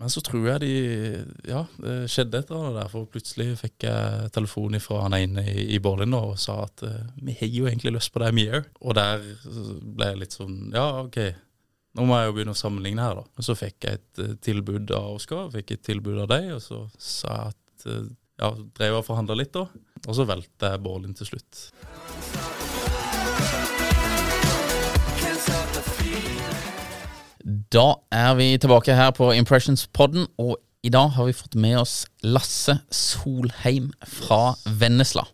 Men så tror jeg de Ja, det skjedde et eller annet der. For plutselig fikk jeg telefon fra han ene i, i Berlin og sa at eh, vi har jo egentlig lyst på deg mye òg. Og der ble jeg litt sånn Ja, OK. Nå må jeg jo begynne å sammenligne her, da. Og så fikk jeg et eh, tilbud av Oskar, fikk et tilbud av deg, og så sa jeg at eh, Ja, drev og forhandla litt, da. Og så valgte jeg Berlin til slutt. Da er vi tilbake her på Impressions-podden, og i dag har vi fått med oss Lasse Solheim fra Vennesla.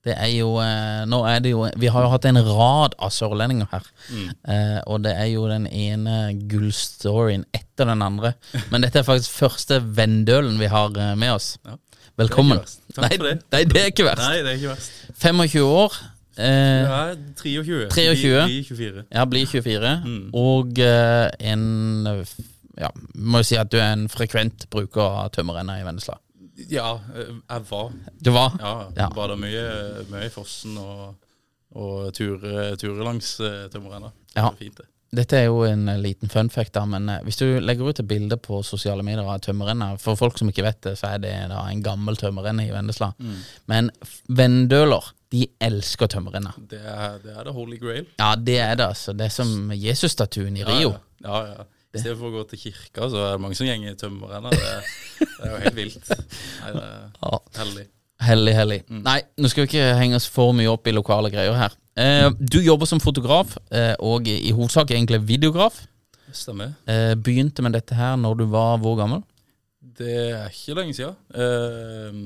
Det er jo eh, Nå er det jo Vi har jo hatt en rad av sørlendinger her. Eh, og det er jo den ene gullstoryen etter den andre. Men dette er faktisk første Vendølen vi har eh, med oss. Ja. Velkommen. Det er ikke verst. For det. Nei, nei, det er ikke verst. Nei, det er ikke verst. 25 år. Eh, Ja, 23. 23. Blir- blir 24. ja, blir 24. Mm. Og eh, en eh, Ja, må jo si at du er en frekvent bruker av tømmerrenna i Vennesla. Ja, eh, jeg var. Du var? Ja, Ja. det mye, mye i fossen og, og turer, ture langs uh, tømmerrenna. Det Ja. Fint, det. Dette er jo en eh, liten fun fact, da, men eh, hvis du legger ut et bilde på sosiale medier av tømmerrenna For folk som ikke vet det, så er det da en gammel tømmerrenne i Vennesla. Mm. Men vendøler, de elsker tømmerrenner. Det det er det holy grail. Ja, det er det, altså. Det er som Jesus-statuen i Rio. Ja, ja. ja. I stedet for å gå til kirka, så er det mange som gjenger i tømmerrenner. Det, det er jo helt vilt. Nei, det er Ja. heldig. Hellig, hellig. Mm. Nei, nå skal vi ikke henge oss for mye opp i lokale greier her. Eh, du jobber som fotograf, eh, og i hovedsak egentlig videograf. Stemmer. Eh, begynte med dette her når du var hvor gammel? Det er ikke lenge siden. Eh,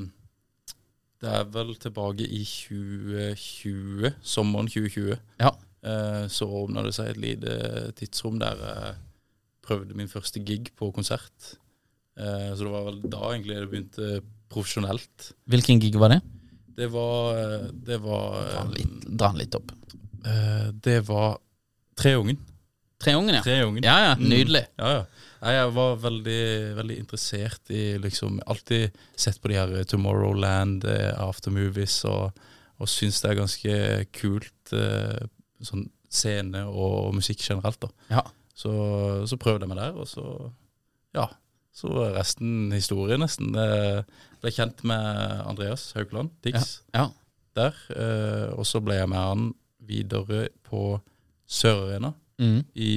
det er vel tilbake i 2020, sommeren 2020. Ja. Eh, så åpna det seg et lite tidsrom der jeg prøvde min første gig på konsert. Eh, så det var vel da egentlig det begynte profesjonelt. Hvilken gig var det? Det var eh, Det var, Dra den litt, litt opp. det var Treungen. Treungen, ja. Treungen. Ja, ja, Mm. Ja, ja. Nei, Jeg var veldig, veldig interessert i liksom Alltid sett på de her Tomorrowland eh, aftermovies og, og syns det er ganske kult eh, sånn scene og musikk generelt. da Ja. Så, så prøvde jeg meg der, og så Ja. Så var resten historie, nesten. Jeg ble kjent med Andreas Haukeland, Dix, Ja. der. Eh, og så ble jeg med han videre på Sør-Arena Mm. i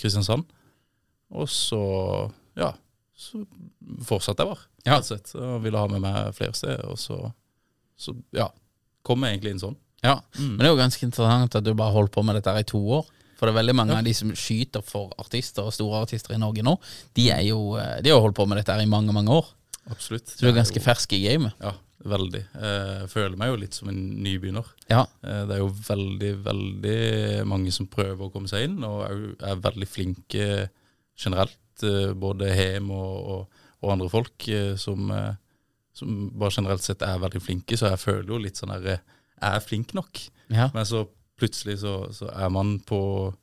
Kristiansand. Og så, ja, så fortsatte jeg bare. Ja. rett og slett. Og ville ha med meg flere steder. Og så, så ja, kom jeg egentlig inn sånn. ja. Mm. Men det er jo ganske interessant at du bare holdt på med dette her i to år. For det er veldig mange av de som skyter for artister og store artister i Norge nå, de er jo eh, De har jo holdt på med dette her i mange, mange år. Absolutt. Så du er ganske jo- fersk i gamet. Ja, veldig. Eh, Jeg føler meg jo litt som en nybegynner. Ja. Eh, Det er jo veldig, veldig mange som prøver å komme seg inn, og er- er veldig flinke generelt. eh, Både Hem og, og, og andre folk eh, som, eh, som bare generelt sett er veldig flinke. Så jeg føler jo litt sånn her eh, Jeg er flink nok. ja. Men så plutselig så, så er man på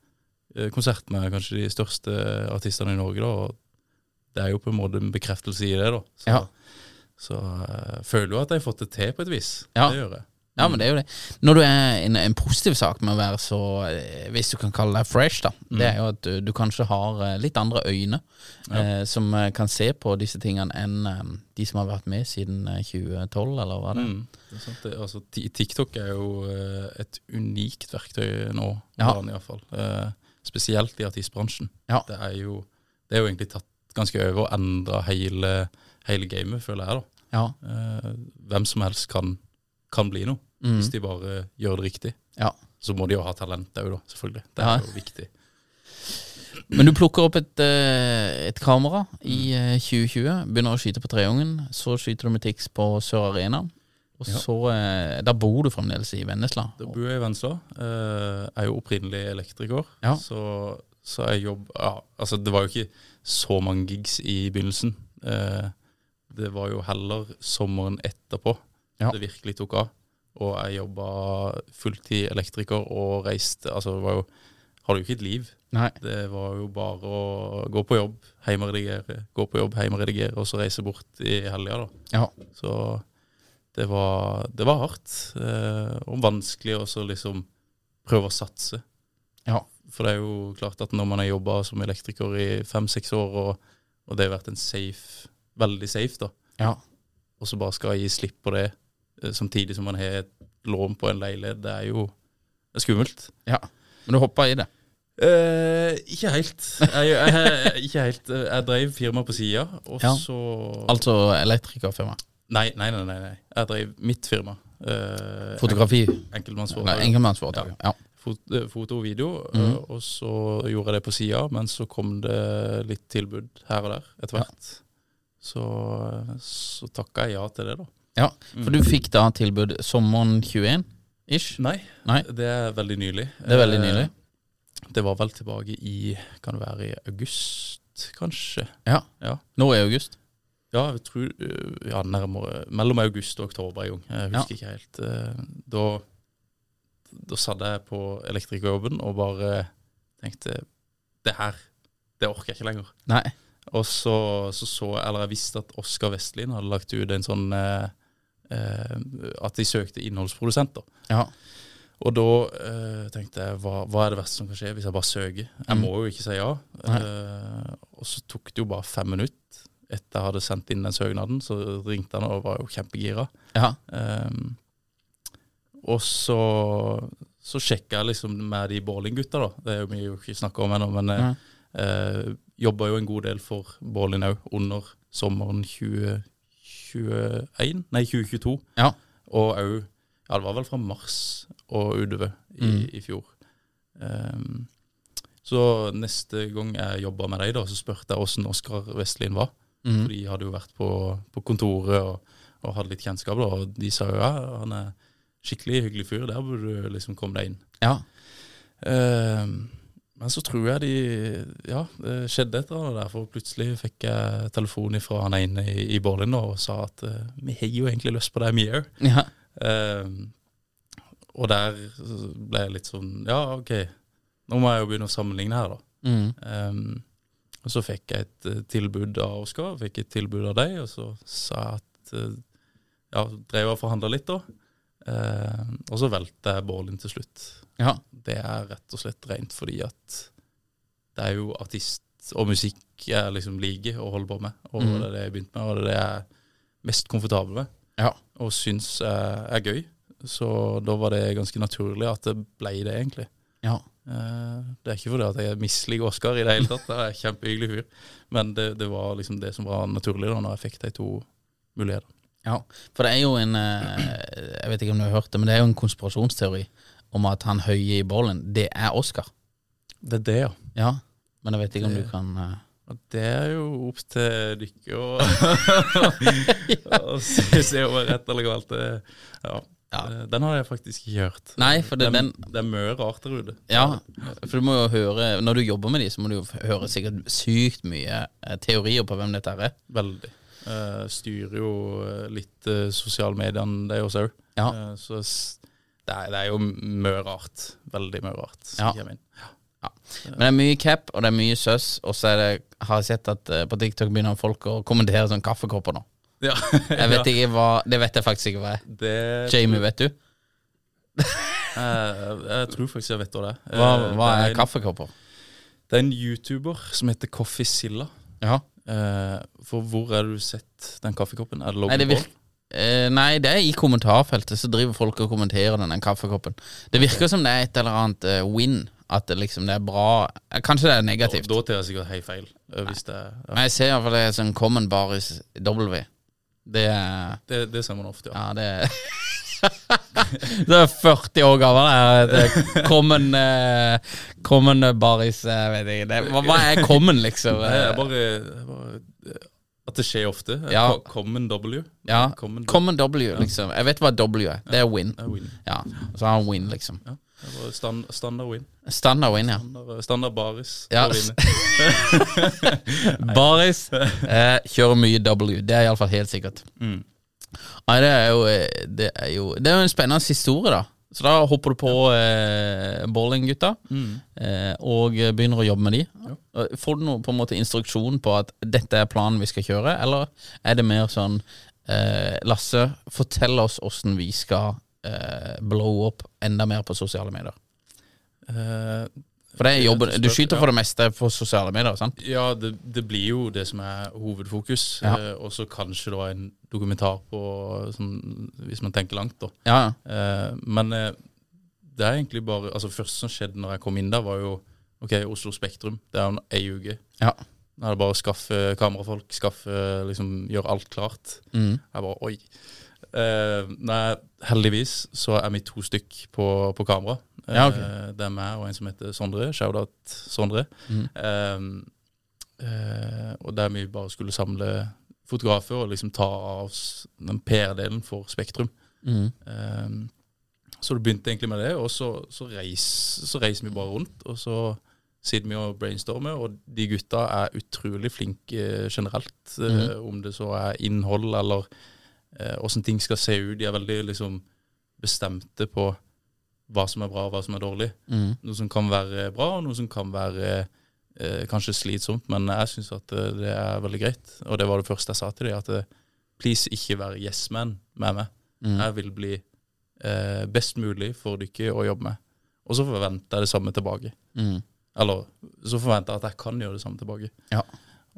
eh, konsert med kanskje de største artistene i Norge, da. Og det er jo på en måte en bekreftelse i det, da. Så, Ja. så uh, føler jo at jeg har fått det til på et vis. Ja. Det gjør jeg. Ja, men det er jo det. Når du er en, en positiv sak med å være så, eh, hvis du kan kalle deg fresh, da, det er jo at du, du kanskje har eh, litt andre øyne eh, som kan se på disse tingene enn eh, de som har vært med siden eh, 2012, eller hva det er. Mm, det er sant. Det, altså, TikTok er jo eh, et unikt verktøy nå, Ja. ja. i hvert fall. Eh, spesielt i artistbransjen. Ja. Det, er jo, det er jo egentlig tatt ganske over og endra hele, hele gamet, føler jeg. da. Ja. Eh, hvem som helst kan, kan bli noe, Mm. hvis de bare gjør det riktig. ja. Så må de jo ha talent òg, da, selvfølgelig. Det er jo viktig. Men du plukker opp et, eh, et kamera i eh, 2020, begynner å skyte på Treungen, så skyter du med Tix på Sør Arena, og Ja. så eh, Da bor du fremdeles i Vennesla. Da bor jeg i Vennesla. Jeg er jo opprinnelig elektriker. Ja. Så, så jeg jobber ja, Altså, det var jo ikke så mange gigs i begynnelsen. Eh, det var jo heller sommeren etterpå Ja. det virkelig tok av. Og jeg jobba fulltid elektriker og reiste Altså, det var jo Hadde jo ikke et liv. Nei. Det var jo bare å gå på jobb, hjemmeredigere, gå på jobb, hjemmeredigere, og så reise bort i helga, da. Ja. Så det var, det var hardt, eh, og vanskelig også liksom prøve å satse. Ja. For det er jo klart at når man har jobba som elektriker i fem-seks år, og, og det har vært en safe, veldig safe, da, ja. og så bare skal gi slipp på det, eh, samtidig som man har et lån på en leilighet, det er jo det er skummelt. ja. Men du hoppa i det. Eh, ikke helt. Jeg, jeg, jeg, ikke helt. Jeg drev firma på sida, og Ja. så Altså elektrikerfirma. Nei, nei, nei. nei. Jeg drev mitt firma. Eh, Fotografi. Enkeltmannsforetak. Enkeltmannsforetak. Ja. ja. Foto og video, Mm. eh, og så gjorde jeg det på sida, men så kom det litt tilbud her og der etter hvert. Så, så takka jeg ja til det, da. ja. For du fikk da tilbud sommeren 21 ish? Nei, Nei. det er veldig nylig. Det er veldig Eh, nylig. Det var vel tilbake i Kan det være i august, kanskje? Ja. Ja. Nå er august. Ja, jeg tror eh, ja, nærmere Mellom august og oktober en gang. Jeg husker ikke helt. Eh, Da, da satt jeg på elektrikerjobben og bare tenkte Det her, det orker jeg ikke lenger. Nei. Og så så, så eller jeg visste at Oskar Vestlien hadde lagt ut en sånn eh, eh, At de søkte innholdsprodusenter. Ja. Og da eh, tenkte jeg hva, hva er det verste som kan skje hvis jeg bare søker? Jeg Mm. må jo ikke si ja. Eh, og så tok det jo bare fem minutter etter jeg hadde sendt inn den søknaden. Så ringte han og var jo kjempegira. Ja. Um, og så, så sjekka jeg liksom med de Bålin-gutta, da. Det er jo mye vi ikke snakke om ennå, men jeg Nei. eh, jobba jo en god del for Bålin òg under sommeren 2021, nei 2022. Ja. Og òg Ja, det var vel fra mars og utover i, Mm. i fjor. Um, så neste gang jeg jobba med deg, da, så spurte jeg åssen Oskar Vestlien var. Mm. For de hadde jo vært på, på kontoret og, og hadde litt kjennskap, da, og de sa jo ja, han er skikkelig hyggelig fyr, der burde du liksom komme deg inn. ja. Uh, men så tror jeg de Ja, det skjedde et eller annet der, for plutselig fikk jeg telefon fra han ene i, i Berlin og sa at uh, vi har jo egentlig lyst på deg, vi òg. ja. Uh, og der ble jeg litt sånn Ja, OK, nå må jeg jo begynne å sammenligne her, da. Mm. Um, og så fikk jeg et eh, tilbud av Oskar, fikk et tilbud av deg, og så sa jeg at eh, Ja, drev og forhandla litt, da. Ehm, og så valgte jeg Borlin til slutt. ja. Det er rett og slett rent fordi at det er jo artist og musikk jeg liksom liker å holde på med. Og mm. det er det jeg begynte med, og det er det jeg er mest komfortabel med. Ja. Og syns er, er gøy. Så da var det ganske naturlig at det ble det, egentlig. ja. Eh, Det er ikke fordi at jeg misliker Oskar i det hele tatt, det er en kjempehyggelig fyr. Men det, det var liksom det som var naturlig da når jeg fikk de to mulighetene. Ja, for det er jo en eh, Jeg vet ikke om du har hørt det, men det er jo en konspirasjonsteori om at han høye i bollen, det er Oscar. Det er det, ja. Ja, men jeg vet ikke om du kan eh, det er jo opp til dere å se om det er rett eller galt. Ja. Ja. Den har jeg faktisk ikke hørt. Nei, for det, det, den det er mye rart der ute. Ja, for du må jo høre Når du jobber med de, så må du jo høre sikkert sykt mye eh, teorier på hvem dette er. Veldig. Eh, styrer jo eh, litt uh, sosiale medier, det også òg. Ja. så det er, det er jo mye rart. Veldig mye rart. som Ja. kommer inn. Men det er mye cap, og det er mye søss, og så er har jeg sett at på TikTok begynner folk å kommentere sånn kaffekopper nå. Ja. Jeg vet ikke hva Det vet jeg faktisk ikke hva er. Det, Jamie, vet du? Jeg, jeg tror faktisk jeg vet hva det er. Hva, hva det er en- kaffekopper? Det er en YouTuber som heter Coffeezilla. Ja. Eh, for hvor er det du sett den kaffekoppen? Er det det Logan eh, Nei, det er i kommentarfeltet, så driver folk og kommenterer den, den kaffekoppen. Det virker som det er et eller annet eh, win. At det liksom det er bra eh, Kanskje det er negativt. Da, da tar jeg sikkert helt feil. eh, Hvis det, ja. Men jeg ser iallfall det er sånn common baris W. Det det, det ser man ofte, ja. Ja, det er Det er 40 år gammel. Er common, eh, common baris Jeg vet ikke. Det, hva, hva er common, liksom? Nei, jeg bare, jeg bare eh, At det skjer ofte. Ja. Common W. Ja, Common, common W, liksom. Jeg vet hva W er. Det er win. er win. Ja, så har han win, liksom. Ja. Det var stand, standard win. Standard win, ja. Standard, standard baris. Ja. Baris eh, kjører mye W. Det er iallfall helt sikkert. Mm. Nei, det er jo eh, Det er jo Det er jo en spennende historie, da. Så da hopper du på eh, bowlinggutta Mm. eh, og begynner å jobbe med de. Ja. Får du noe på en måte instruksjon på at dette er planen vi skal kjøre, eller er det mer sånn eh, Lasse, fortell oss åssen vi skal eh, blow up enda mer på sosiale medier? For det er jobben. Du skyter for det meste på sosiale medier, sant? Ja, det, det blir jo det som er hovedfokus. Ja. Eh, og så kanskje da en dokumentar på sånn, Hvis man tenker langt, da. Ja, ja. Eh, men eh, det er egentlig bare Altså, første som skjedde når jeg kom inn der, var jo OK, Oslo Spektrum. Det er jo ei uke. Ja. Da er det bare å skaffe kamerafolk, skaffe liksom Gjøre alt klart. Mm. Jeg bare Oi. Eh, nei, heldigvis så er vi to stykk på, på kamera. Eh, Ja, ok. Det er meg og en som heter Sondre. Shout-out Sondre. Mm. Uh, og der vi bare skulle samle fotografer og liksom ta av oss den PR-delen for Spektrum. Mm. Eh, så det begynte egentlig med det, og så, så, reis, så reiser vi bare rundt. Og så sitter vi og brainstormer, og de gutta er utrolig flinke generelt. Mm. om det så er innhold eller åssen ting skal se ut. De er veldig liksom bestemte på hva som er bra og hva som er dårlig. Mm. Noe som kan være bra, og noe som kan være eh, kanskje slitsomt. Men jeg syns at eh, det er veldig greit. Og det var det første jeg sa til dem, at eh, please ikke være yes man med meg. Mm. Jeg vil bli eh, best mulig for dere å jobbe med. Og så forventer jeg det samme tilbake. Mm. Eller så forventer jeg at jeg kan gjøre det samme tilbake. Ja.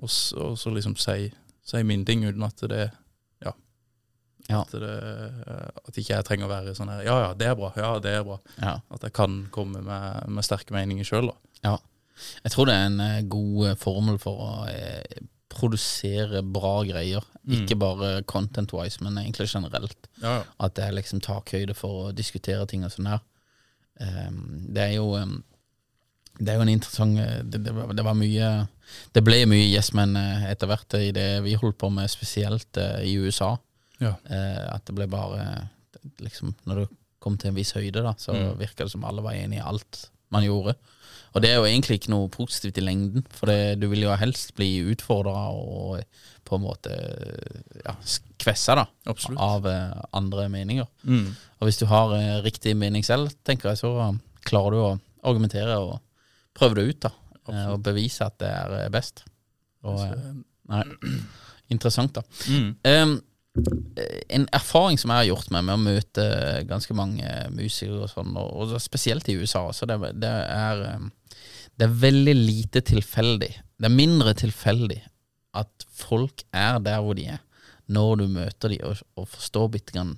Og så, og så liksom si, si min ting uten at det Ja. Ja. At, det, at ikke jeg trenger å være sånn her Ja, ja, det er bra. Ja, det er bra. ja. At jeg kan komme med, med sterke meninger sjøl, da. Ja. Jeg tror det er en eh, god eh, formel for å eh, produsere bra greier. Ikke bare content-wise, men egentlig generelt. Ja, ja. At det er liksom takhøyde for å diskutere ting og sånn her. Um, det er jo um, Det er jo en interessant eh, det, det, det var mye Det ble mye yes men eh, etter hvert i det vi holdt på med, spesielt uh, i USA. Ja. Eh, at det ble bare liksom Når det kom til en viss høyde, da, så Mm. virka det som alle var enig i alt man gjorde. Og det er jo egentlig ikke noe positivt i lengden, for det, du vil jo helst bli utfordra og på en måte ja, kvessa da, Absolutt. av eh, andre meninger. Mm. Og hvis du har eh, riktig mening selv, tenker jeg, så klarer du å argumentere og prøve det ut, da. Eh, og bevise at det er eh, best. Og, eh, nei, interessant, da. Mm. Um, en erfaring som jeg har gjort meg med å møte ganske mange musikere og sånn, og, spesielt i USA, så det, det er um, Det er veldig lite tilfeldig. Det er mindre tilfeldig at folk er der hvor de er, når du møter dem og, og forstår bitte grann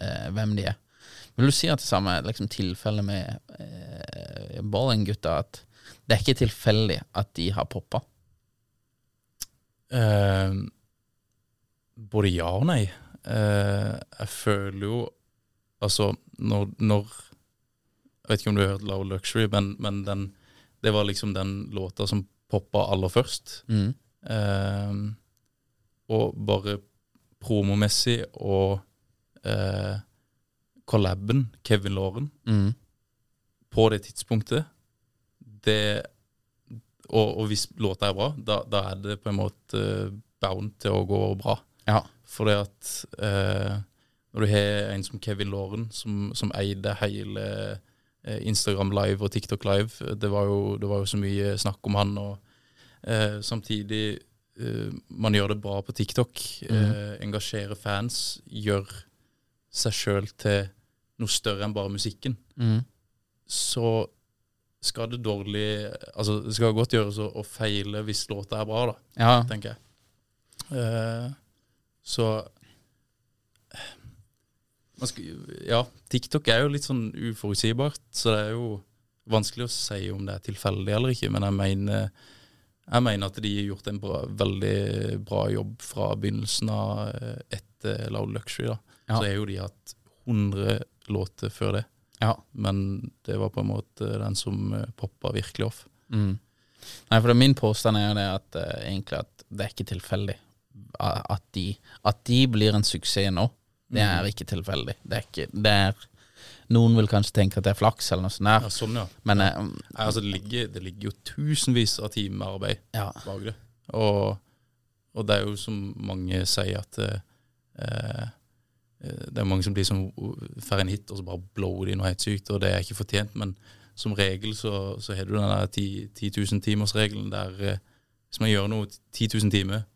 eh, hvem de er. Vil du si at det samme er liksom tilfellet med eh, Balling-gutta, at det er ikke tilfeldig at de har poppa? Eh, både ja og nei. Eh, jeg føler jo Altså, når, når Jeg vet ikke om du har hørt Low Luxury, men, men den, det var liksom den låta som poppa aller først. Mm. Eh, og bare promomessig og eh, collaben, Kevin Lauren, Mm. på det tidspunktet det, og, og hvis låta er bra, da, da er det på en måte bound til å gå bra. Ja. Fordi at eh, når du har en som Kevin Lauren, som, som eide hele eh, Instagram Live og TikTok Live. Det var jo, det var jo så mye snakk om han, og eh, samtidig eh, Man gjør det bra på TikTok. Eh, engasjerer fans. Gjør seg sjøl til noe større enn bare musikken. Mm. Så skal det dårlig Altså, det skal godt gjøres å, å feile hvis låta er bra, da Ja. tenker jeg. Eh, så skal, Ja, TikTok er jo litt sånn uforutsigbart, så det er jo vanskelig å si om det er tilfeldig eller ikke, men jeg mener, jeg mener at de har gjort en bra, veldig bra jobb fra begynnelsen av eh, etter Loud Luxury. da. Ja. Så er jo de hatt 100 låter før det, ja. men det var på en måte den som uh, poppa virkelig off. Mm. Nei, for min påstand er jo det at eh, egentlig at det er ikke tilfeldig at de, at de blir en suksess nå. Det Mm. er ikke tilfeldig. Det er ikke det er, Noen vil kanskje tenke at det er flaks, eller noe sånt. Ja, der sånn, ja. Men ja. Nei, altså, det, ligger, det ligger jo tusenvis av timer arbeid ja. bak det. Og, og det er jo som mange sier at eh, eh, Det er mange som blir som får en hit, og så bare blower de noe helt sykt, og det er ikke fortjent. Men som regel så, så har du den der 10 10 000 timers-regelen der eh, hvis man gjør noe 10 000 timer,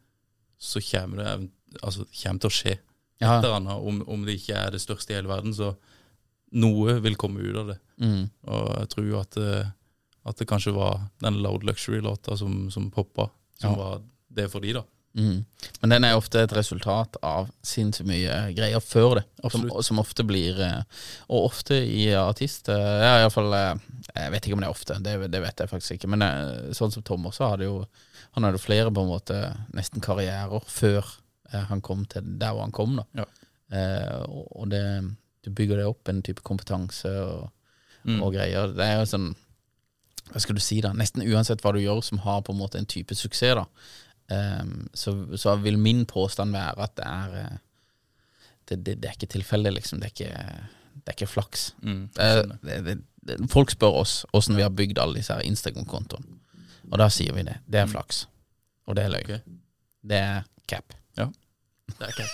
så kommer det altså, kommer til å skje et eller annet. Om, om det ikke er det største i hele verden, så noe vil komme ut av det. Mm. Og jeg tror jo at, eh, at det kanskje var den Loud Luxury-låta som, som poppa, som Ja. var det for de da. Mm. Men den er ofte et resultat av sinnssykt mye greier før det, som, som ofte blir eh, Og ofte i artist ja, i fall, Jeg vet ikke om det er ofte, det, det vet jeg faktisk ikke. Men eh, sånn som Tom også hadde jo Han hadde flere på en måte nesten karrierer før eh, han kom til der hvor han kom. da Ja. eh, Og, det, du bygger det opp en type kompetanse og, Mm. og greier. Det er jo sånn Hva skal du si, da? Nesten uansett hva du gjør som har på en måte en type suksess, da. eh, så, så vil min påstand være at det er eh, det, det, det er ikke tilfeldig, liksom. Det er ikke, det er ikke flaks. Mm, det, folk spør oss åssen vi har bygd alle disse Instagram-kontoene, og da sier vi det. Det er flaks. Og det er løgn. Okay. Det er cap. Ja. Det er cap.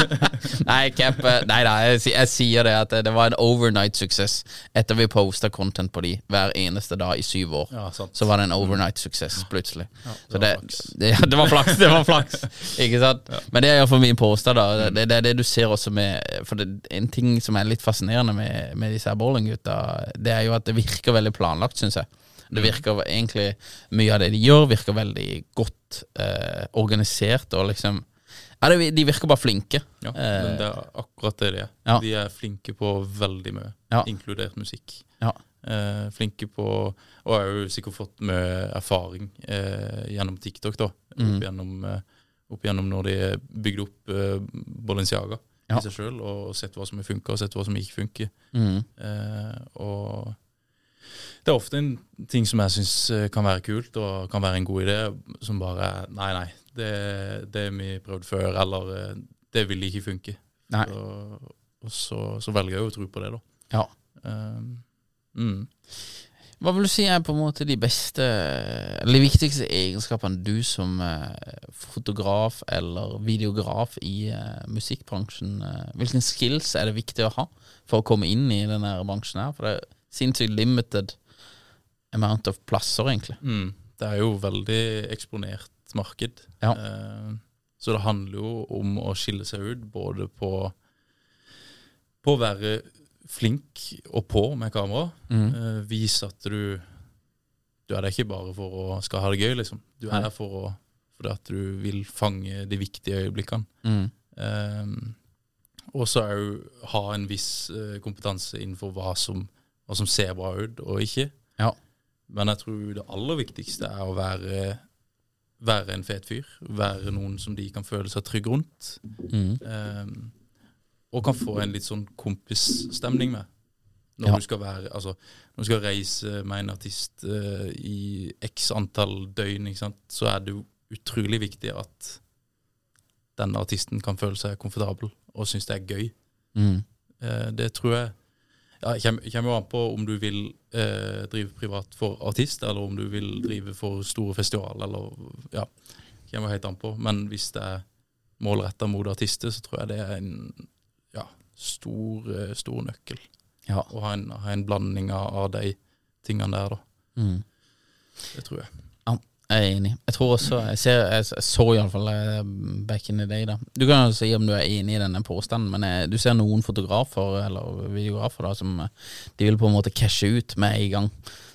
nei, cap eh, Nei da, jeg, jeg sier det at det, det var en overnight suksess etter vi posta content på de hver eneste dag i syv år. Ja, sant. Så var det en overnight suksess plutselig. Ja, Så det det, var flaks. det, det var flaks, det var flaks. Ikke sant? Men det er iallfall min påstand. da Det, det, det er det du ser også med For det, en ting som er litt fascinerende med, med disse bowlinggutta, det er jo at det virker veldig planlagt, syns jeg. Det virker egentlig Mye av det de gjør, virker veldig godt eh, organisert og liksom Ja, de virker bare flinke. Ja, Eh, men det er akkurat det de er. Ja. De er flinke på veldig mye, Ja. inkludert musikk. Ja. Eh, flinke på Og har jo sikkert fått mye erfaring eh, gjennom TikTok, da. Mm. Opp, gjennom, eh, opp gjennom når de bygde opp eh, Balenciaga i seg sjøl, og sett hva som funker, og sett hva som ikke funker. Mm. Eh, og det er ofte en ting som jeg syns kan være kult og kan være en god idé, som bare Nei, nei, det, det har vi prøvd før, eller eh, det vil ikke funke. Nei. Så, og så, så velger jeg jo å tro på det, da. Ja. Um, mm. Hva vil du si er på en måte de beste Eller de viktigste egenskapene du som eh, fotograf eller videograf i eh, musikkbransjen Hvilken Hvilke skills er det viktig å ha for å komme inn i denne bransjen her? For det er sinnssykt limited amount of plasser, egentlig. Mm. Det er jo veldig eksponert marked. Ja. Eh, så det handler jo om å skille seg ut, både på på å være flink og på med kamera. Mm. Eh, vise at du Du er der ikke bare for å skal ha det gøy, liksom. Du er der for å fordi at du vil fange de viktige øyeblikkene. Mm. Um, og så ha en viss eh, kompetanse innenfor hva som, hva som ser bra ut og ikke. Ja. Men jeg tror det aller viktigste er å være, være en fet fyr. Være noen som de kan føle seg trygg rundt. Mm. Um, og kan få en litt sånn kompisstemning med. Når Ja. du skal være Altså, når du skal reise med en artist uh, i x antall døgn, sant, så er det jo utrolig viktig at denne artisten kan føle seg komfortabel og synes det er gøy. Mm. Uh, det tror jeg ja, kommer, jo an på om du vil eh, drive privat for artist, eller om du vil drive for store festivaler, eller Ja, kommer helt an på. Men hvis det er målretta mot artister, så tror jeg det er en ja, stor, eh, stor nøkkel. Ja. Å ha en, ha en blanding av de tingene der, da. Mm. Det tror jeg. Jeg er enig. Jeg tror også Jeg, ser, jeg så iallfall back in the day, da. Du kan jo si om du er enig i denne påstanden, men jeg, du ser noen fotografer eller videografer da som eh, de vil på en måte cashe ut med en gang.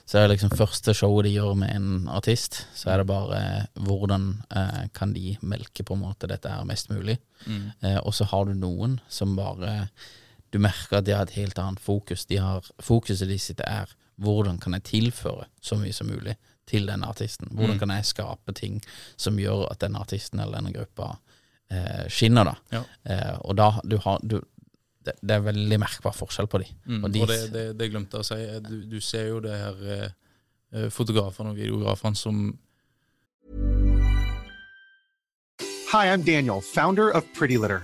Så er det liksom første showet de gjør med en artist, så er det bare eh, hvordan eh, kan de melke på en måte dette her mest mulig. Eh, og så har du noen som bare Du merker at de har et helt annet fokus. De har, fokuset de sitt er hvordan kan jeg tilføre så mye som mulig til denne artisten? Hvordan kan jeg skape ting som gjør at denne artisten eller denne gruppa eh, skinner, da? Ja. Eh, og da du har du, det, det er veldig merkbar forskjell på de. Mm, Og og, det, det, det glemte jeg å si. Du, du ser jo det her eh, eh, fotografene og videografene som Hi, I'm Daniel, founder of Pretty Litter.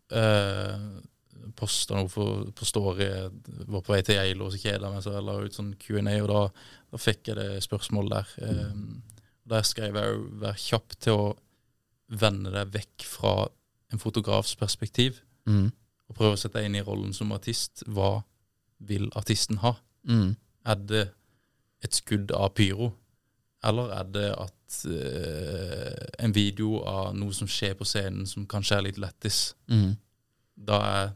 eh, posta noe for, på Story Var på vei til Geilo, og så kjeda meg, så jeg la ut sånn Q&A, og da, da fikk jeg det spørsmålet der. Eh, der skrev jeg òg 'vær kjapp til å vende deg vekk fra en fotografs perspektiv', Mm. og prøve å sette deg inn i rollen som artist. Hva vil artisten ha? Mm. Er det et skudd av pyro, eller er det at eh, en video av noe som skjer på scenen som kanskje er litt lettis, Mm. Da er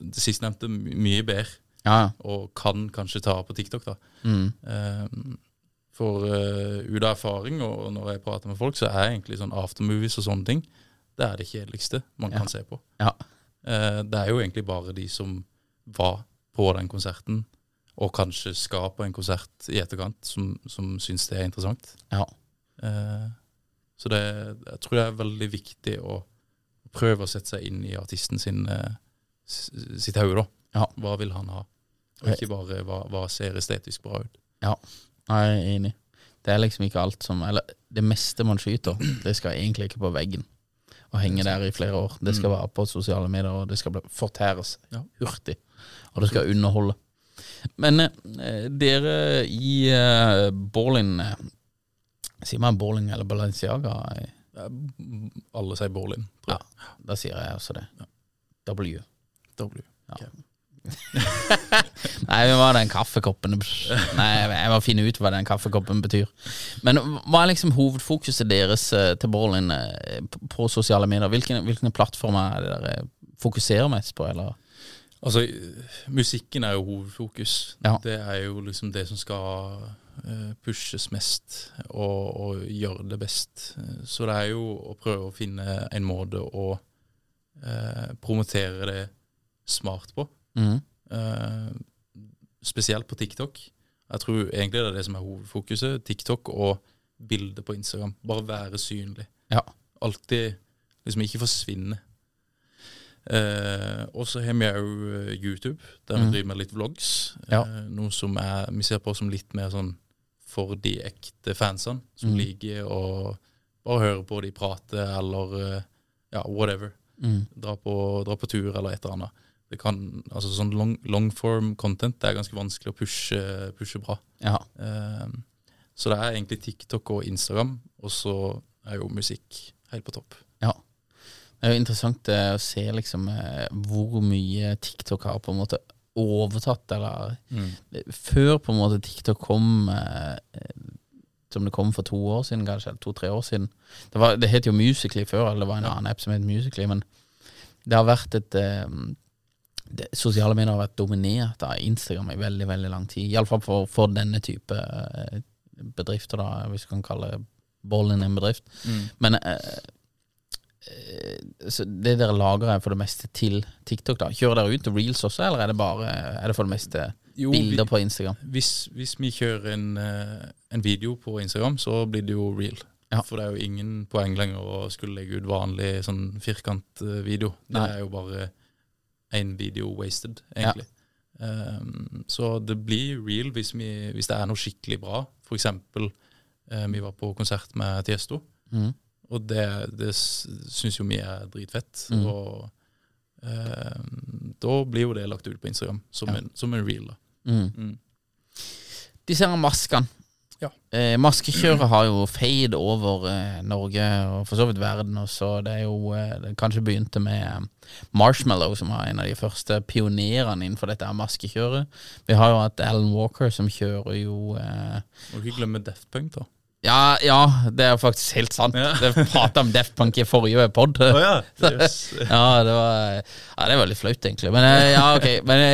det sistnevnte my- mye bedre, Ja, og kan kanskje ta på TikTok, da. Mm. Eh, for ut av erfaring, og når jeg prater med folk, så er egentlig sånn aftermovies og sånne ting det er det kjedeligste man Ja. kan se på. ja. Eh, det er jo egentlig bare de som var på den konserten, og kanskje skal på en konsert i etterkant, som, som syns det er interessant. ja. Eh, så det, jeg tror det er veldig viktig å prøve å sette seg inn i artisten sin, eh, sitt hode. da. Ja. Hva vil han ha? Og ikke bare hva, hva ser estetisk bra ut. Ja, jeg er enig. Det er liksom ikke alt som Eller det meste man skyter, det skal egentlig ikke på veggen og henge der i flere år. Det skal være på sosiale medier, og det skal fortæres Ja. hurtig. Og det skal underholde. Men eh, dere i eh, Ballin eh, Sier man Borling eller Balenciaga? Alle sier Borlin, tror Ja, da sier jeg også det. W. W. Nei, hva er den kaffekoppen? Nei, jeg må finne ut hva den kaffekoppen betyr. Men hva er liksom hovedfokuset deres eh, til Borlin eh, på- sosiale medier? Hvilke, hvilke plattformer er det dere fokuserer mest på, eller? Altså, musikken er jo hovedfokus. Ja. Det er jo liksom det som skal pushes mest, og, og gjør det best. Eh, Så det er jo å prøve å finne en måte å eh, promotere det smart på. Mm. Eh, spesielt på TikTok. Jeg tror egentlig det er det som er hovedfokuset. TikTok og bilder på Instagram. Bare være synlig. Ja. Alltid liksom ikke forsvinne. Eh, og så har vi òg YouTube, der vi mm. driver med litt vlogs. Ja. Eh, noe som er, vi ser på som litt mer sånn for de ekte fansene, som mm. liker å bare høre på de prate, eller eh, ja, whatever. Mm. Dra, på, dra på tur, eller et eller annet. Det kan, altså sånn long, long form content det er ganske vanskelig å pushe, pushe bra. Ja. Um, så det er egentlig TikTok og Instagram, og så er jo musikk helt på topp. ja. Det er jo interessant eh, å se liksom eh, hvor mye TikTok har på en måte overtatt, eller Før på en måte TikTok kom, eh, som det kom for to år siden, kanskje, eller to-tre år siden. Det, var, det het jo Musically før, eller det var en annen app som het Musically, men det har vært et eh, det, Sosiale medier har vært dominert av Instagram i veldig, veldig lang tid. Iallfall for, for denne type eh, bedrifter, da, hvis du kan kalle bollen en bedrift. Mm. Men eh, det dere lager er for det meste til TikTok, da. Kjører dere ut reels også, eller er det bare Er det for det meste Jo, bilder vi- på Instagram? Hvis, hvis vi kjører en, eh, en video på Instagram, så blir det jo real. Ja. For det er jo ingen poeng lenger å skulle legge ut vanlig sånn firkantvideo. Det Nei. er jo bare én video wasted, egentlig. Um, så det blir real hvis, vi, hvis det er noe skikkelig bra. For eksempel, eh, vi var på konsert med Tiesto, Mhm. Og det, det syns jo vi er dritfett. Mm. Og eh, da blir jo det lagt ut på Instagram som, Ja. en, som en reel. da. Mm. Mm. Disse her maskene. Ja. Eh, maskekjøret har jo feid over eh, Norge og for så vidt verden også. Det er jo eh, det kanskje begynte med eh, Marshmallow, som var en av de første pionerene innenfor dette maskekjøret. Vi har jo hatt Alan Walker, som kjører jo eh, Må ikke glemme Daft Punk, da. Ja, ja, det er faktisk helt sant. Ja. Det prata om Def Punk i forrige pod. ja. Yes. Ja, det var Ja, det var litt flaut, egentlig. Men eh, ja, ok. Men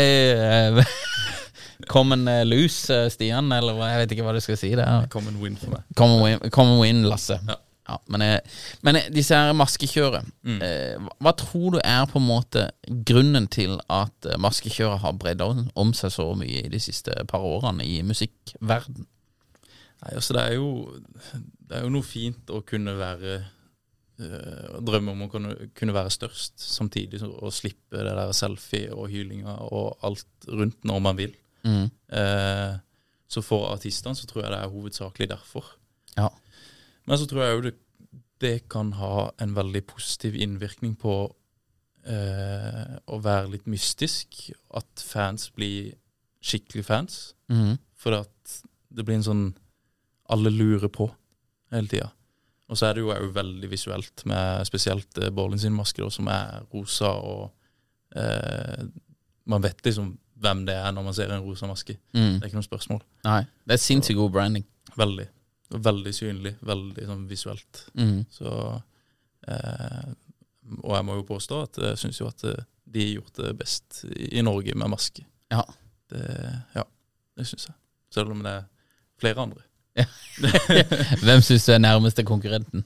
eh, Common lose, eh, Stian, eller jeg vet ikke hva du skal si. Det Common win for meg. Common win, common win Lasse. Ja. Ja, men, men disse her maskekjøret, Mm. hva- tror du er på en måte grunnen til at maskekjøret har bredd om seg så mye i de siste par årene i musikkverden? Nei, altså det er jo Det er jo noe fint å kunne være øh, Drømme om å kunne, kunne være størst, samtidig å slippe det der selfie og hylinga og alt rundt når man vil. Mm. Eh, så for artistene så tror jeg det er hovedsakelig derfor. Ja. Men så tror jeg òg det, det kan ha en veldig positiv innvirkning på eh, å være litt mystisk. At fans blir skikkelig fans. Mm. For at det blir en sånn Alle lurer på hele tida. Og så er det jo òg veldig visuelt, med spesielt uh, Borlin sin maske, som er rosa, og eh, man vet liksom hvem det er når man ser en rosa maske. Mm. Det er ikke noe spørsmål. Nei, det er sinnssykt god branding. Veldig. Veldig synlig, veldig sånn visuelt. Mm. Så eh, Og jeg må jo påstå at jeg syns jo at eh, de har gjort det best i, i Norge med maske. Ja. Det, ja, det syns jeg. Selv om det er flere andre. Hvem syns du er nærmeste konkurrenten?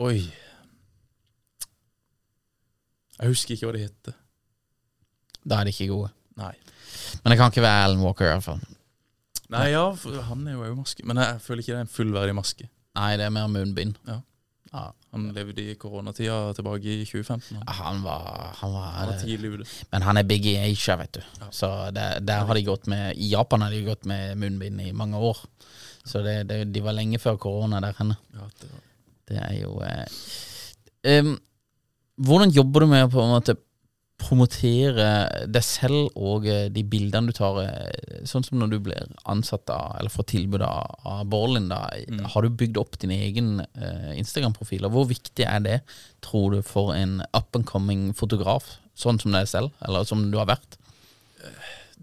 Oi. Jeg husker ikke hva de heter. Da er de ikke gode. Nei. Men det kan ikke være Alan Walker, i hvert fall. Nei, ja, han er jo òg maske. Men jeg føler ikke det er en fullverdig maske. Nei, det er mer munnbind. Ja. Ja. Han levde i koronatida tilbake i 2015. Han, Han var, han var, han var tidlig ute. Men han er big i Asia, vet du. Ja. Så det, der har de gått med I Japan har de gått med munnbind i mange år. Så det, det, de var lenge før korona der henne. Ja, det var Det er jo eh, um, Hvordan jobber du med å på en måte promotere deg selv og eh, de bildene du tar? eh, Sånn som når du blir ansatt av, eller får tilbud av, av Borlin, da. Mm. Har du bygd opp din egen eh, Instagram-profil? Og hvor viktig er det, tror du, for en up and coming fotograf, sånn som deg selv, eller som du har vært?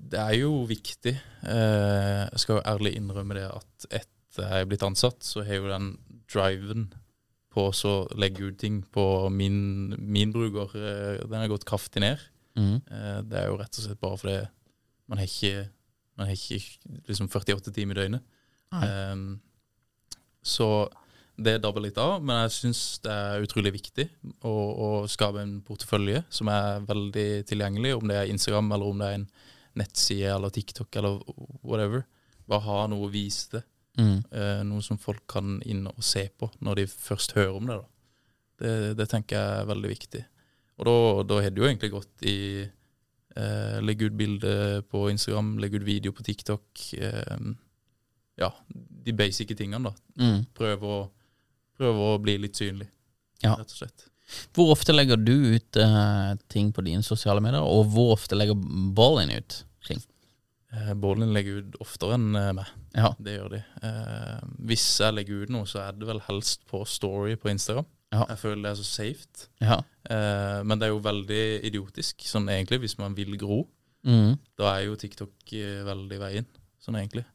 Det er jo viktig. Eh, jeg skal jo ærlig innrømme det at etter jeg er blitt ansatt, så har jo den driven på å legge ut ting på min, min bruker, eh, den har gått kraftig ned. Mm. Eh, det er jo rett og slett bare fordi man har ikke, man har ikke liksom 48 timer i døgnet. Ehm, så det dabber litt av, men jeg syns det er utrolig viktig å, å skape en portefølje som er veldig tilgjengelig, om det er Instagram eller om det er en nettside eller TikTok eller whatever. Bare ha noe å vise det. Mm. Eh, noe som folk kan inn og se på når de først hører om det. Det, det tenker jeg er veldig viktig. Og da, har det jo egentlig gått i eh, Legge ut bilde på Instagram, legge ut video på TikTok. Eh, ja, de basice tingene, da. Mm. Prøve å, prøve å bli litt synlig, Ja. rett og slett. Hvor ofte legger du ut uh, ting på dine sosiale medier, og hvor ofte legger ballen ut ting? Eh, Bålen legger ut oftere enn eh, meg. Ja. Det gjør de. Eh, hvis jeg legger ut noe, så er det vel helst på Story på Instagram. Ja. Jeg føler det er så safe. ja. Eh, men det er jo veldig idiotisk, sånn egentlig, hvis man vil gro. Mm. Da er jo TikTok veldig veien, sånn egentlig.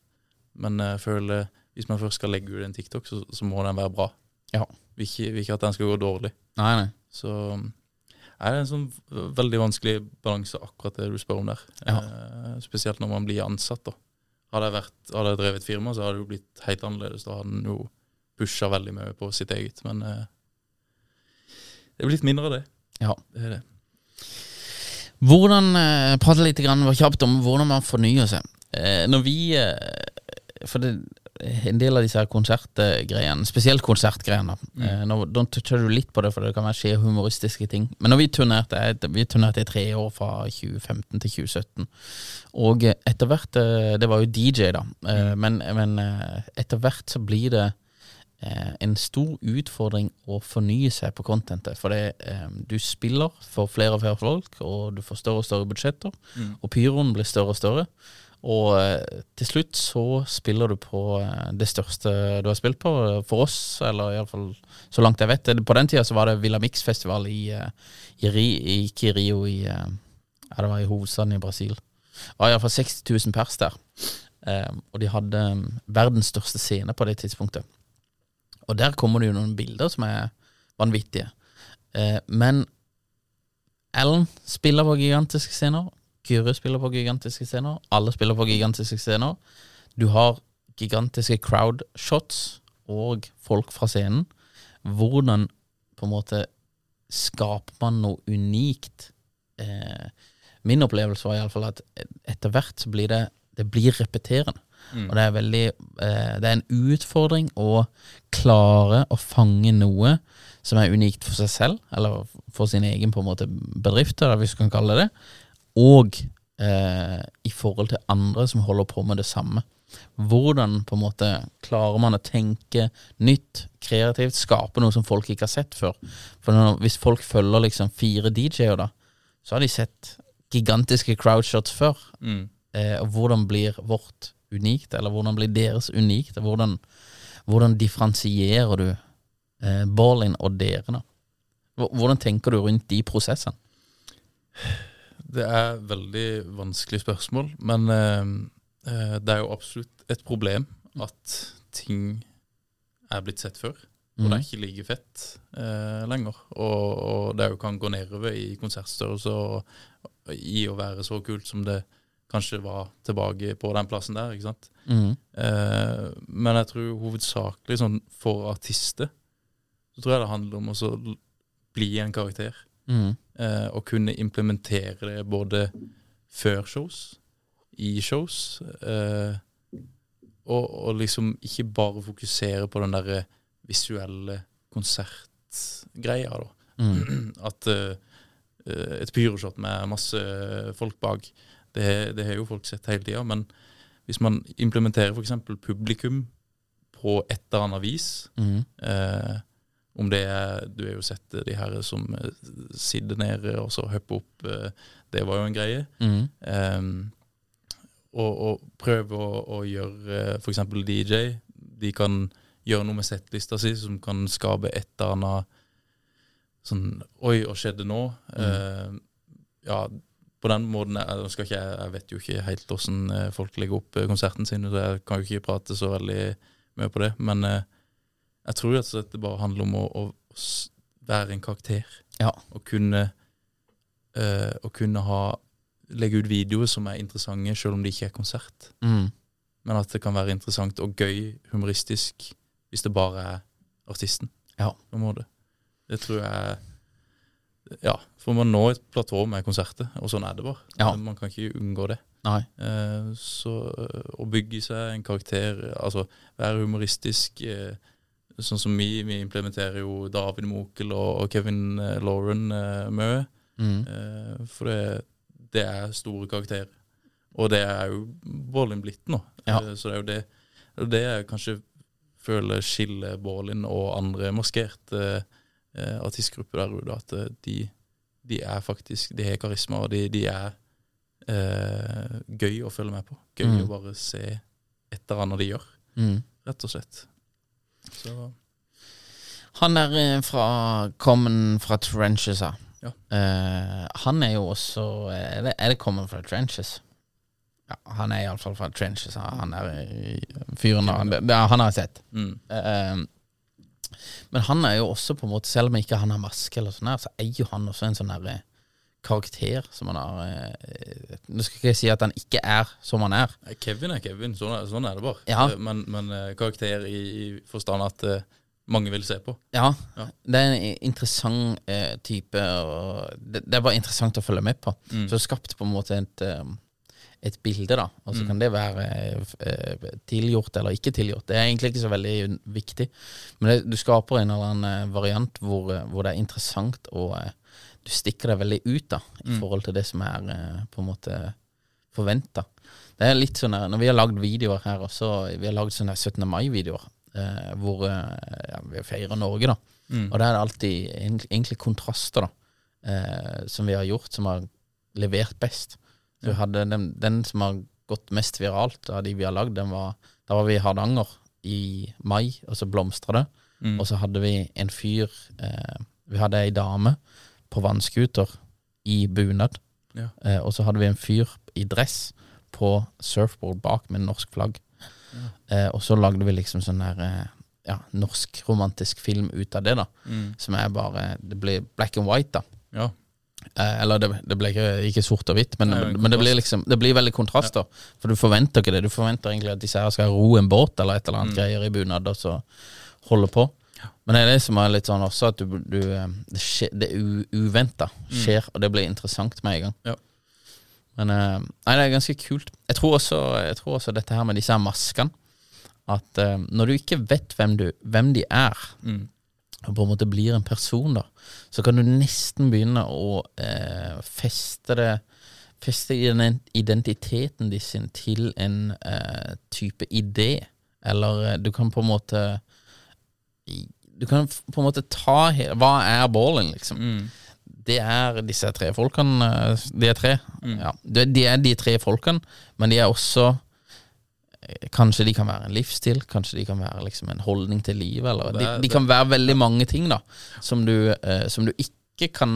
Men jeg føler hvis man først skal legge ut en TikTok, så, så må den være bra. Ja. Ikke, ikke at den skal gå dårlig. Nei, nei. Så er en sånn veldig vanskelig balanse, akkurat det du spør om der. Ja. Eh, spesielt når man blir ansatt. da. Hadde jeg, vært, hadde jeg drevet firma, så hadde det jo blitt helt annerledes. Da hadde en jo pusha veldig mye på sitt eget. Men eh, det er blitt mindre av det. Ja. Det er det. Hvordan eh, Prate litt grann, kjapt om hvordan man fornyer seg. Eh, når vi eh, For det, en del av disse her konsertgreiene, spesielt konsertgreiene eh, nå, toucher du litt på det, for det kan være skje humoristiske ting. Men når vi turnerte Vi turnerte i tre år, fra 2015 til 2017. Og eh, etter hvert eh, Det var jo DJ, da. Eh, men, men eh, etter hvert så blir det eh, en stor utfordring å fornye seg på contentet. For det, eh, du spiller for flere og flere folk, og du får større og større budsjetter. Og pyroen blir større og større. Og eh, til slutt så spiller du på eh, det største du har spilt på, eh, for oss, eller iallfall så langt jeg vet. På den tida så var det Villa Mix-festival i, i, i, i Rio, i, ja, det var i hovedstaden i Brasil. Det var iallfall 60 000 pers der. Og de hadde verdens største scene på det tidspunktet. Og der kommer det jo noen bilder som er vanvittige. Men Ellen spiller på gigantiske scener. Kyrre spiller på gigantiske scener. Alle spiller på gigantiske scener. Du har gigantiske crowdshots og folk fra scenen. Hvordan på en måte skaper man noe unikt? Eh, min opplevelse var iallfall at etter hvert så blir det det blir repeterende. Og det er veldig eh, Det er en utfordring å klare å fange noe som er unikt for seg selv, eller for sin egen på en måte bedrift, eller hvis du kan kalle det det, og eh, i forhold til andre som holder på med det samme. Hvordan på en måte klarer man å tenke nytt, kreativt, skape noe som folk ikke har sett før? For når, hvis folk følger liksom fire DJ-er, da, så har de sett gigantiske crowdshots før. Mm. Eh, og hvordan blir vårt unikt, eller hvordan blir deres unikt? og Hvordan, hvordan differensierer du eh, Ballin og dere, da? Hvordan tenker du rundt de prosessene? Det er veldig vanskelig spørsmål, men eh, eh, det er jo absolutt et problem at ting er blitt sett før. Og det er ikke like fett eh, lenger. Og, og det jo kan gå nedover i konsertstørrelse og, og i å være så kult som det kanskje var tilbake på den plassen der. ikke sant? Eh, men jeg tror hovedsakelig sånn for artister så tror jeg det handler om å bli en karakter. Mm. Eh, og kunne implementere det både før shows, i shows, eh, og, og liksom ikke bare fokusere på den derre visuelle konsertgreia, da. Mm. At eh, eh, et pyroshot med masse folk bak, det, det har jo folk sett hele tida. Men hvis man implementerer f.eks. publikum på et eller annet vis Mm. eh, Om det er Du har jo sett de her som eh, sitter nede og så hopper opp. eh, det var jo en greie. Mm. Um, og, og prøve å, å gjøre uh, f.eks. DJ. De kan gjøre noe med settlista si som kan skape et eller annet sånn Oi, hva skjedde nå? Eh, ja, på den måten jeg, ikke, jeg, vet jo ikke helt hvordan eh, folk legger opp eh, konserten sin, så jeg kan jo ikke prate så veldig mye på det. Men eh, jeg tror at det bare handler om å, å være en karakter. Ja. Og kunne, øh, å kunne ha legge ut videoer som er interessante, selv om det ikke er konsert. Mm. Men at det kan være interessant og gøy, humoristisk, hvis det bare er artisten. Ja. På en måte. Det tror jeg Ja, for man når et platå med konserter, og sånn er det bare. Ja. Man kan ikke unngå det. Nei. Eh, så eh, å bygge seg en karakter, altså være humoristisk eh, Sånn som vi, vi implementerer jo David Mokel og, Kevin eh, Lauren uh, mye. Mm. Uh, for det, det er store karakterer. Og det er jo Bålin blitt nå. Ja. Uh, så det er jo det, det jeg kanskje føler skiller Bålin og andre maskerte eh, artistgrupper der ute. At eh, de, de er faktisk De har karisma, og de, de er eh, gøy å følge med på. Gøy Mm. å bare se et eller annet de gjør, Mm. rett og slett. Så Han er eh, fra Kommen fra Trenches, ja. Eh, han er jo også Er det, er det Kommen fra Trenches? ja, Han er iallfall fra Trenches. Han er fyren det, han har jeg sett. Mm. Uh, men han er jo også på en måte Selv om ikke han har maske, eller sånn her, så er jo han også en sånn eh, karakter som han har eh, Nå skal ikke jeg si at han ikke er som han er. Kevin er Kevin, sånn er, sånn er det bare. Ja. Eh, Men, men eh, karakter i, i forstand at eh, mange vil se på. Ja, Ja. det er en interessant eh, type, det, det er bare interessant å følge med på. Mm. Så skapt på en måte et, eh, et bilde, da. Og så kan det være eh, tilgjort eller ikke tilgjort. Det er egentlig ikke så veldig viktig. Men det, du skaper en eller annen eh, variant hvor, eh, hvor det er interessant, å eh, du stikker deg veldig ut da, i forhold til det som er eh, på en måte forventa. Det er litt sånn Når vi har lagd videoer her også, vi har lagd sånne 17. mai-videoer, eh, hvor eh, ja, vi feirer Norge, da. Og da er det alltid egentlig, kontraster, da, eh, som vi har gjort, som har levert best. Så vi hadde den, den som har gått mest viralt av de vi har lagd, den var, da var vi i Hardanger i mai, og så blomstra det. Og så hadde vi en fyr eh, Vi hadde ei dame på vannscooter i bunad. Ja. Eh, og så hadde vi en fyr i dress på surfboard bak med norsk flagg. Eh, og så lagde vi liksom sånn der eh, ja, norsk romantisk film ut av det, da. Som er bare Det blir black and white, da. Ja. Eh, eller det, det ble ikke, ikke sort og hvitt, men, Nei, en men det blir liksom Det blir veldig kontraster. For du forventer ikke det. Du forventer egentlig at disse her skal ro en båt eller et eller Mm. annet greier i bunad, og så holde på. Men det er det som er litt sånn også, at du, du eh, Det, skje, det uventa skjer, og det blir interessant med en gang. Mm. Ja. Men eh, Nei, det er ganske kult. Jeg tror også, jeg tror også dette her med disse her maskene At eh, når du ikke vet hvem, du, hvem de er, Mm. og på en måte blir en person, da, så kan du nesten begynne å eh, feste det Feste identiteten din sin til en eh, type idé. Eller du kan på en måte Du kan på en måte ta Hva er balling, liksom? Mm. Det er disse tre folkene. eh, De er tre. Ja, de er de tre folkene, men de er også eh, Kanskje de kan være en livsstil, kanskje de kan være liksom en holdning til livet. Eller, de, de kan være veldig mange ting da som du, eh, som du ikke kan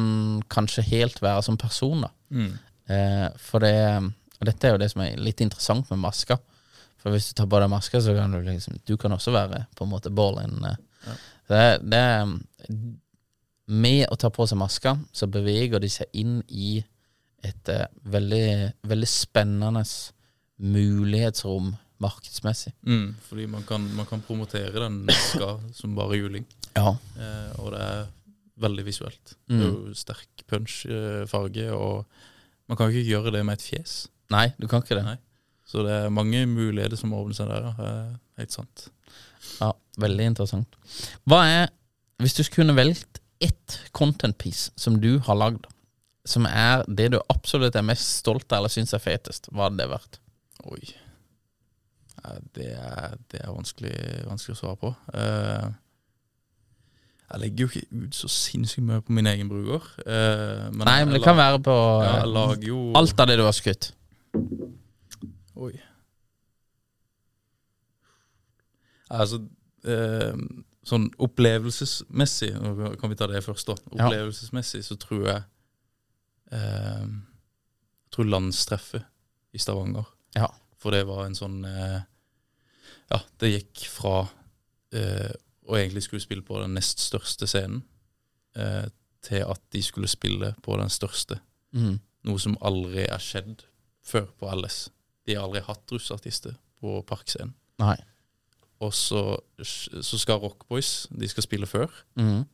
kanskje helt være som person. da Mm. eh, For det og dette er jo det som er litt interessant med maska. For hvis du tar på deg maska, så kan du liksom Du kan også være på en måte ballin. Eh. Det, det er Med å ta på seg maska, så beveger de seg inn i et uh, veldig, veldig spennende mulighetsrom markedsmessig. Mm. Fordi man kan, man kan promotere den maska som bare juling. Ja. Eh, og det er veldig visuelt. Mm. Det er jo sterk punch, eh, og man kan ikke gjøre det med et fjes. Nei, du kan ikke det. Nei. Så det er mange muligheter som åpner seg der. ja. Eh, helt sant. Ja, Veldig interessant. Hva er, hvis du skulle velgt ett content piece som du har lagd, som er det du absolutt er mest stolt av eller syns er fetest, hva hadde det vært? Oi. Det, er, det er vanskelig, vanskelig å svare på. Uh, jeg legger jo ikke ut så sinnssykt mye på min egen bruker. Uh, men Nei, men det kan være på ja, jo alt av det du har skutt. Oi. Altså eh, Sånn opplevelsesmessig Nå kan vi ta det først, da. Opplevelsesmessig så tror jeg eh, Jeg tror landstreffet i Stavanger. Ja. For det var en sånn eh, Ja, det gikk fra eh, å egentlig skulle spille på den nest største scenen, eh, til at de skulle spille på den største. Mm. Noe som aldri er skjedd før på LS. De har aldri hatt russartister på Parkscenen. Nei. Og så, så skal Rockboys de skal spille før, Mm.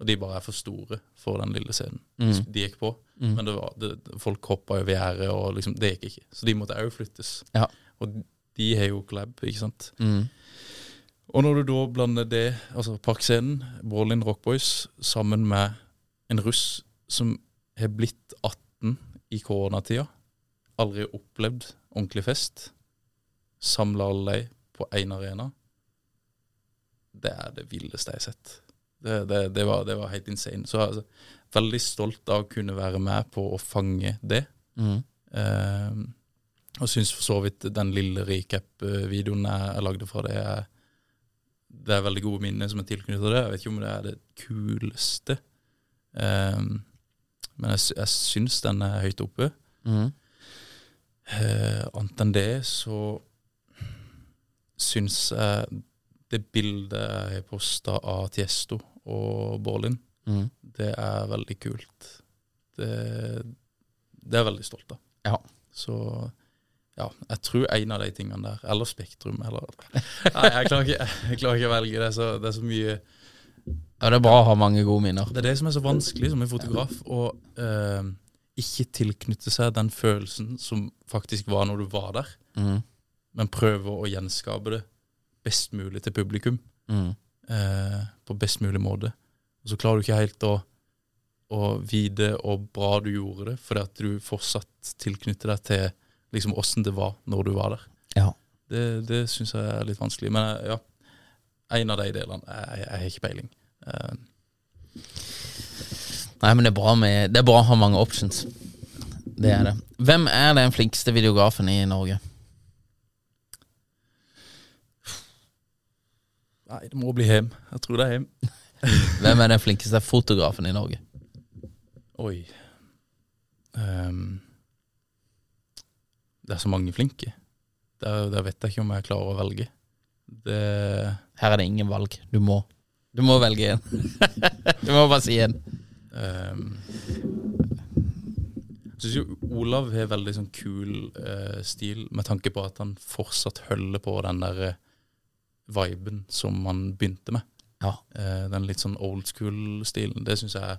og de bare er for store for den lille scenen. Mm. De gikk på, mm. men det var, det, folk hoppa over gjerdet, og liksom, det gikk ikke. Så de måtte òg flyttes. Ja. Og de har jo collab, ikke sant. Mm. Og når du da blander det, altså Parkscenen, Brawlin Rockboys, sammen med en russ som har blitt 18 i koronatida, aldri opplevd ordentlig fest, samla alle de på én arena, det er det villeste jeg har sett. Det, det, det, var, det var helt insane. Så altså, veldig stolt av å kunne være med på å fange det. Mm. Eh, og syns for så vidt den lille recap-videoen jeg, jeg lagde fra det, er, det er veldig gode minner som er tilknyttet det. Jeg vet ikke om det er det kuleste, eh, men jeg, jeg syns den er høyt oppe. Mm. Eh, annet enn det så syns jeg det bildet jeg posta av Tiesto og Borlin, Mm. det er veldig kult. Det, det er jeg veldig stolt av. Ja. Så ja, jeg tror en av de tingene der, eller Spektrum, eller Nei, jeg klarer ikke, jeg klarer ikke å velge. Det er så, det er så mye Ja, det er bra å ha mange gode minner. Det er det som er så vanskelig som en fotograf, å eh, ikke tilknytte seg den følelsen som faktisk var når du var der, Mm. men prøve å gjenskape det best mulig til publikum Mm. eh, på best mulig måte. Og så klarer du ikke helt å, å vite hvor bra du gjorde det, fordi at du fortsatt tilknytter deg til liksom åssen det var når du var der. Ja. Det, det syns jeg er litt vanskelig. Men eh, ja, en av de delene Jeg, jeg har ikke peiling. Eh, Nei, men det er, bra med, det er bra å ha mange options. Det er det. Hvem er den flinkeste videografen i Norge? Nei, det må bli hjem. Jeg tror det er hjem. Hvem er den flinkeste fotografen i Norge? Oi. um, det er så mange flinke. Der, der vet jeg ikke om jeg klarer å velge. Det Her er det ingen valg. Du må. Du må velge en. du må bare si en. Um, Jeg syns jo Olav har veldig sånn kul uh, stil, med tanke på at han fortsatt holder på den der eh, viben som han begynte med. Ja. Eh, den litt sånn old school-stilen. Det syns jeg er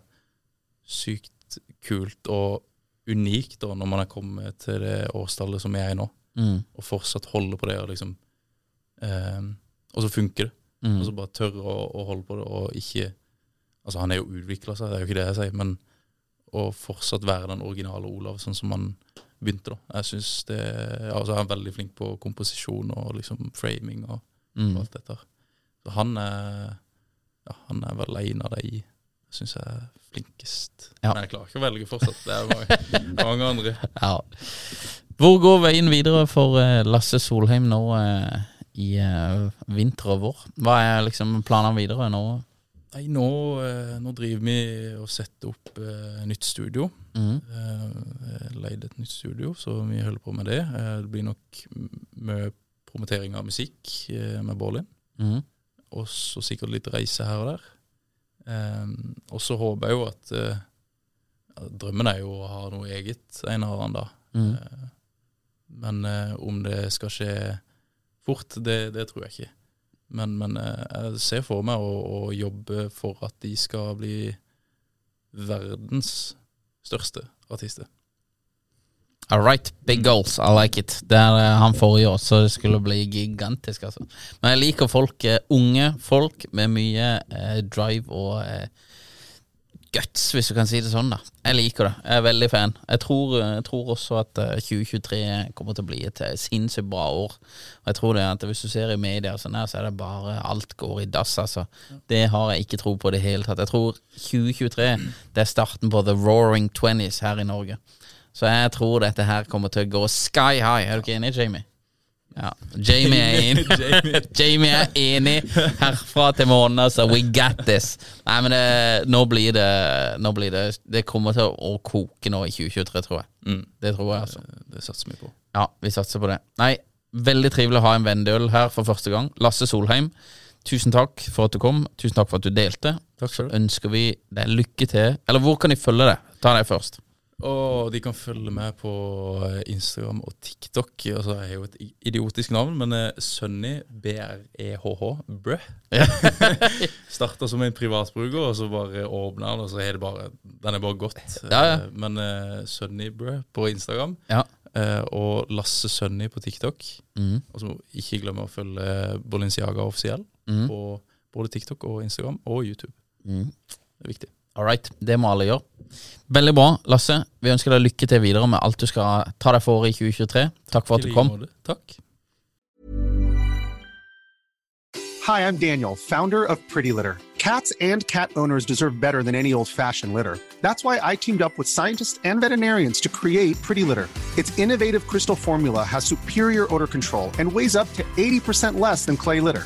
sykt kult og unikt da, når man er kommet til det årstallet som jeg er i nå, Mm. og fortsatt holder på det. Og liksom eh, Og så funker det. Mm. Og så bare tørre å, å holde på det, og ikke Altså, han er jo utvikla seg, det er jo ikke det jeg sier, men å fortsatt være den originale Olav, sånn som han begynte, da. Jeg syns det Altså, han er veldig flink på komposisjon og liksom framing og Mm. alt dette. Så han er Ja, han er vel en av de syns jeg er flinkest. Ja. Men jeg klarer ikke å velge fortsatt. Det er mange, mange andre. Ja. Hvor går veien videre for eh, Lasse Solheim nå eh, i eh, vinter og vår? Hva er liksom planene videre nå? Nei, nå, nå driver vi og setter opp nytt studio. Mm. Leid et nytt studio, så vi holder på med det. Det blir nok mye promotering av musikk eh, med Borlin. Mm. Og så sikkert litt reise her og der. Um, og så håper jeg jo at uh, Drømmen er jo å ha noe eget en eller annen dag. Mm. Uh, men uh, om det skal skje fort, det, det tror jeg ikke. Men, men eh, jeg ser for meg å, å jobbe for at de skal bli verdens største artister. All right, big goals, I like it. Det er eh, han forrige år, så det skulle bli gigantisk, altså. Men jeg liker folk, eh, unge folk med mye eh, drive og eh, guts, hvis du kan si det sånn, da. Jeg liker det. Jeg er veldig fan. Jeg tror, jeg tror også at eh, 2023 kommer til å bli et eh, sinnssykt bra år. Og jeg tror det at hvis du ser i media og sånn her, så er det bare alt går i dass, altså. Det har jeg ikke tro på i det hele tatt. Jeg tror 2023 det er starten på the roaring twenties her i Norge. Så jeg tror dette her kommer til å gå sky high. Er du ikke enig, Jamie? Ja. Jamie er enig. Jamie er enig herfra til månen, altså. We got this. Nei, men det, nå blir det Nå blir det Det kommer til å koke nå i 2023, tror jeg. Mm. Det tror jeg, altså. Det, det satser vi på. Ja, vi satser på det. Nei, veldig trivelig å ha en vennedøl her for første gang. Lasse Solheim, tusen takk for at du kom. Tusen takk for at du delte. Takk for det. ønsker vi deg lykke til. Eller hvor kan de følge deg? Ta deg først. Og de kan følge med på eh, Instagram og TikTok. Altså, jeg har jo et idiotisk navn, men eh, Sunny, B-R-E-H-H, brø. Starta som en privatbruker, og så bare åpna den, og så er det bare Den er bare godt. Ja, ja. Eh, Men uh, Sunny brø på Instagram, Ja. Uh, og Lasse Sunny på TikTok. Mm. Og så ikke glemme å følge Bolinciaga offisiell mm. på både TikTok og Instagram og YouTube. Mm. Det er viktig. All right, det er må alle gjøre. Veldig bra, Lasse. Vi ønsker deg lykke til videre med alt du skal ta deg for i 2023. Takk for at I du like kom. måte. Takk. Hi, I'm Daniel, founder of Pretty Litter. Cats and cat owners deserve better than any old fashioned litter. That's why I teamed up with scientists and veterinarians to create Pretty Litter. Its innovative crystal formula has superior odor control and weighs up to 80% less than clay litter.